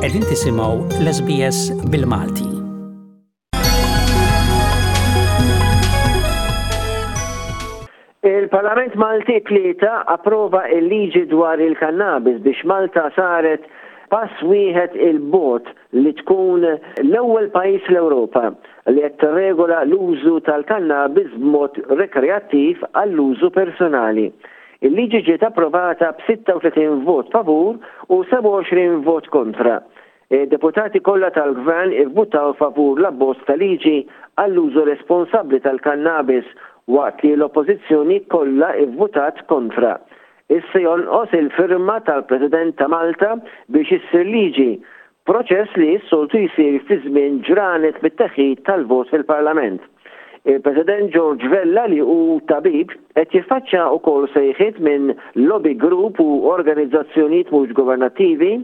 Qegħdin tisimgħu l-SBS bil-Malti. Il-Parlament Malti tlieta approva il-liġi dwar il-kannabis biex Malta saret pass wieħed il-bot li tkun l-ewwel pajjiż fl-Ewropa li qed tirregola l-użu tal-kannabis b'mod rekreattiv għall-użu personali. Il-liġi ġiet approvata b'36 vot favur u 27 vot kontra. Id-deputati kollha tal-Gvern ivvutaw favur l-abbozz ta' liġi għall-użu responsabbli tal-kannabis waqt li l-Oppożizzjoni kollha vvutat kontra. Issa jonqos il-firma tal-President ta' Malta biex issir liġi, proċess li s-soltu jsir fi żmien ġranet mit-teħid tal-vot fil-Parlament. Il-President George Vella li hu tabib qed jiffaċċja ukoll sejħiet minn lobby group u organizzazzjonijiet mhux governattivi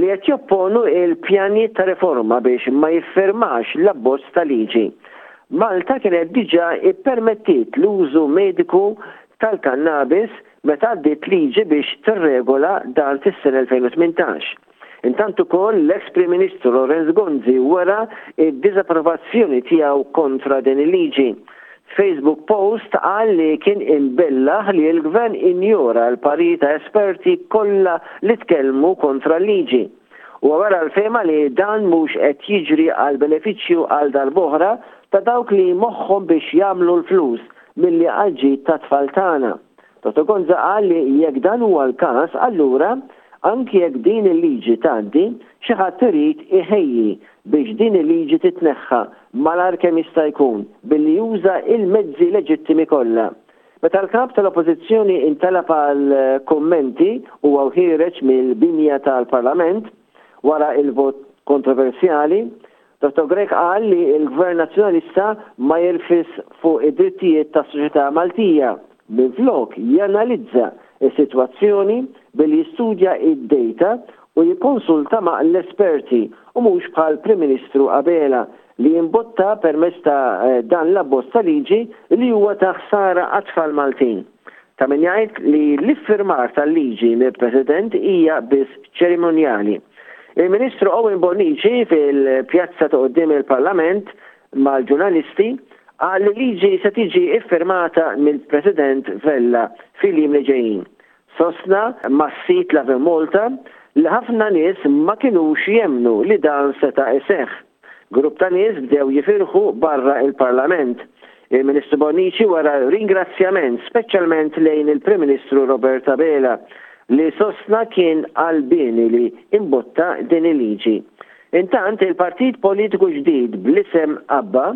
li qed jopponu il-pjanijiet ta' riforma biex ma jiffirmax l-abbozz ta' liġi. Malta kienet diġa ippermettiet l-użu mediku tal-kannabis meta għaddiet liġi biex tirregola dan fis-sena 2018. Intant ukoll l-eks Prim Ministru Lawrence Gonzi wera d-diżapprovazzjoni tiegħu kontra din il-liġi. F'Facebook post qal li kien imbellaħ li l-Gvern injora l-pariri ta' esperti kollha li tkellmu kontra l-liġi. Huwa wera l-fehma li dan mhux qed jiġri għall-benefiċċju għal darb'oħra ta' dawk li moħħhom biex jagħmlu l-flus milli għall-ġid tat-tfal tagħna. Toto Gonza qal li jekk dan huwa l-każ, allura, anki jekk din il-liġi tgħaddi, xi ħadd irid iħejji biex din il-liġi titneħħa malar kemm jista' jkun billi juża il-mezzi leġittimi kollha. Meta l-Kap tal-Oppożizzjoni ntalab għal kummenti huwa wħiereġ mill-binja tal-Parlament, Wara l-vot kontroversjali, Dottor Grech qal li l-Gvern Nazzjonalista ma jirfisx fuq id-drittijiet tas-soċjetà Maltija, minflok janalizza s-sitwazzjoni billi jistudja d-dejta u jikkonsulta ma' l-esperti u mhux bħal Prim Ministru Abela li imbotta permezz ta' dan l-abbozz ta' liġi li huwa ta' ħsara għat-tfal Maltin. Ta' min jgħid li l-iffirmar tal-liġi mill-President hija biss ċerimonjali. Il-Ministru Owen Bonnici fil-pjazza ta' quddiem il-Parlament mal-ġurnalisti qal li l-liġi se tiġi ffirmata mill-President Vella fil-jiem li ġejjin. Sostna mas-sit Lovin Malta li ħafna nies ma kinux jemmnu li dan seta' iseħħ. Grupp ta' nies bdew jifirħu barra l-Parlament. Il-Ministru Bonnici wera ringrazzjament speċjalment lejn il-Prim Ministru Robert Abela li sostna kien qalbieni li imbotta din il-liġi. Intant il-partit politiku ġdid bl-isem Abba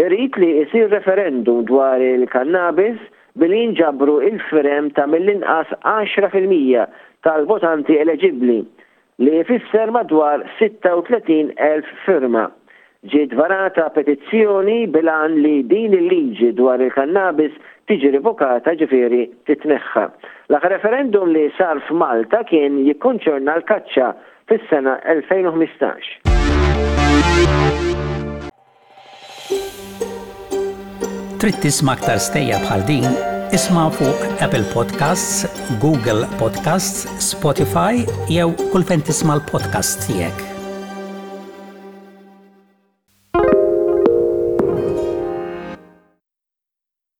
jrid li jsir referendum dwar il-kannabis billi jinġabru l-firem ta' mill-inqas għaxra fil-mija tal-votanti eleġibbli li jfisser madwar 36,000 firma, ġiet varata petizzjoni bil-għan li din il-liġi dwar il-kannabis tiġi revokata ġifieri titneħħa. L-aħħar referendum li sar f'Malta kien jikkonċerna l-kaċċa fis-sena 2015. Trid tisma' aktar stejjer bħal din? Isma' fuq Apple Podcasts, Google Podcasts, Spotify jew kull fejn tisma' l-podcasts tiegħek.